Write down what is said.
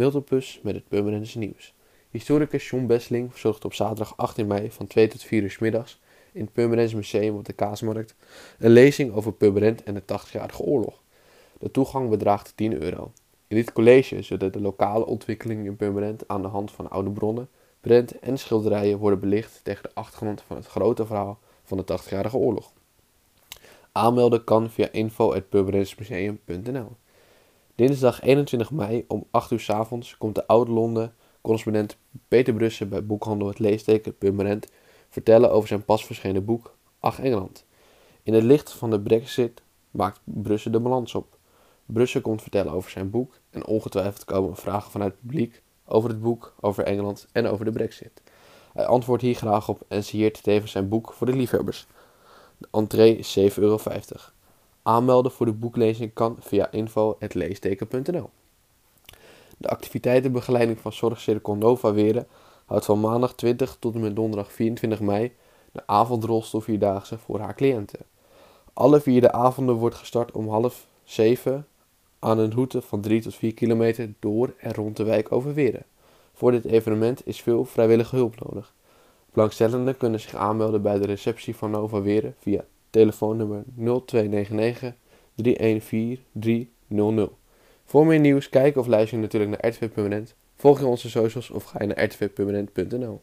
Miltelpus met het Purmerendse nieuws. Historicus John Besseling verzorgt op zaterdag 18 mei van 2 tot 4 uur 's middags in het Purmerends Museum op de Kaasmarkt een lezing over Purmerend en de 80-jarige oorlog. De toegang bedraagt 10 euro. In dit college zullen de lokale ontwikkelingen in Purmerend aan de hand van oude bronnen, prenten en schilderijen worden belicht tegen de achtergrond van het grote verhaal van de 80-jarige oorlog. Aanmelden kan via info.purmerendsmuseum.nl Dinsdag 21 mei om 8 uur s avonds komt de Oud-Londen correspondent Peter Brussen bij boekhandel Het Leesteken Purmerend vertellen over zijn pas verschenen boek Ach Engeland. In het licht van de brexit maakt Brussen de balans op. Brussen komt vertellen over zijn boek en ongetwijfeld komen vragen vanuit het publiek over het boek, over Engeland en over de brexit. Hij antwoordt hier graag op en signeert tevens zijn boek voor de liefhebbers. De entree is 7,50 euro. Aanmelden voor de boeklezing kan via info.leesteken.nl De activiteitenbegeleiding van Zorgcirkel Nova Weren houdt van maandag 20 tot en met donderdag 24 mei de avondrolstof voor haar cliënten. Alle vier avonden wordt gestart om half zeven aan een route van 3 tot 4 kilometer door en rond de wijk Overweren. Voor dit evenement is veel vrijwillige hulp nodig. Belangstellenden kunnen zich aanmelden bij de receptie van Nova Weren via telefoonnummer 0299 314 300. Voor meer nieuws, kijk of luister natuurlijk naar RTV Permanent. Volg je onze socials of ga je naar rtvpermanent.nl.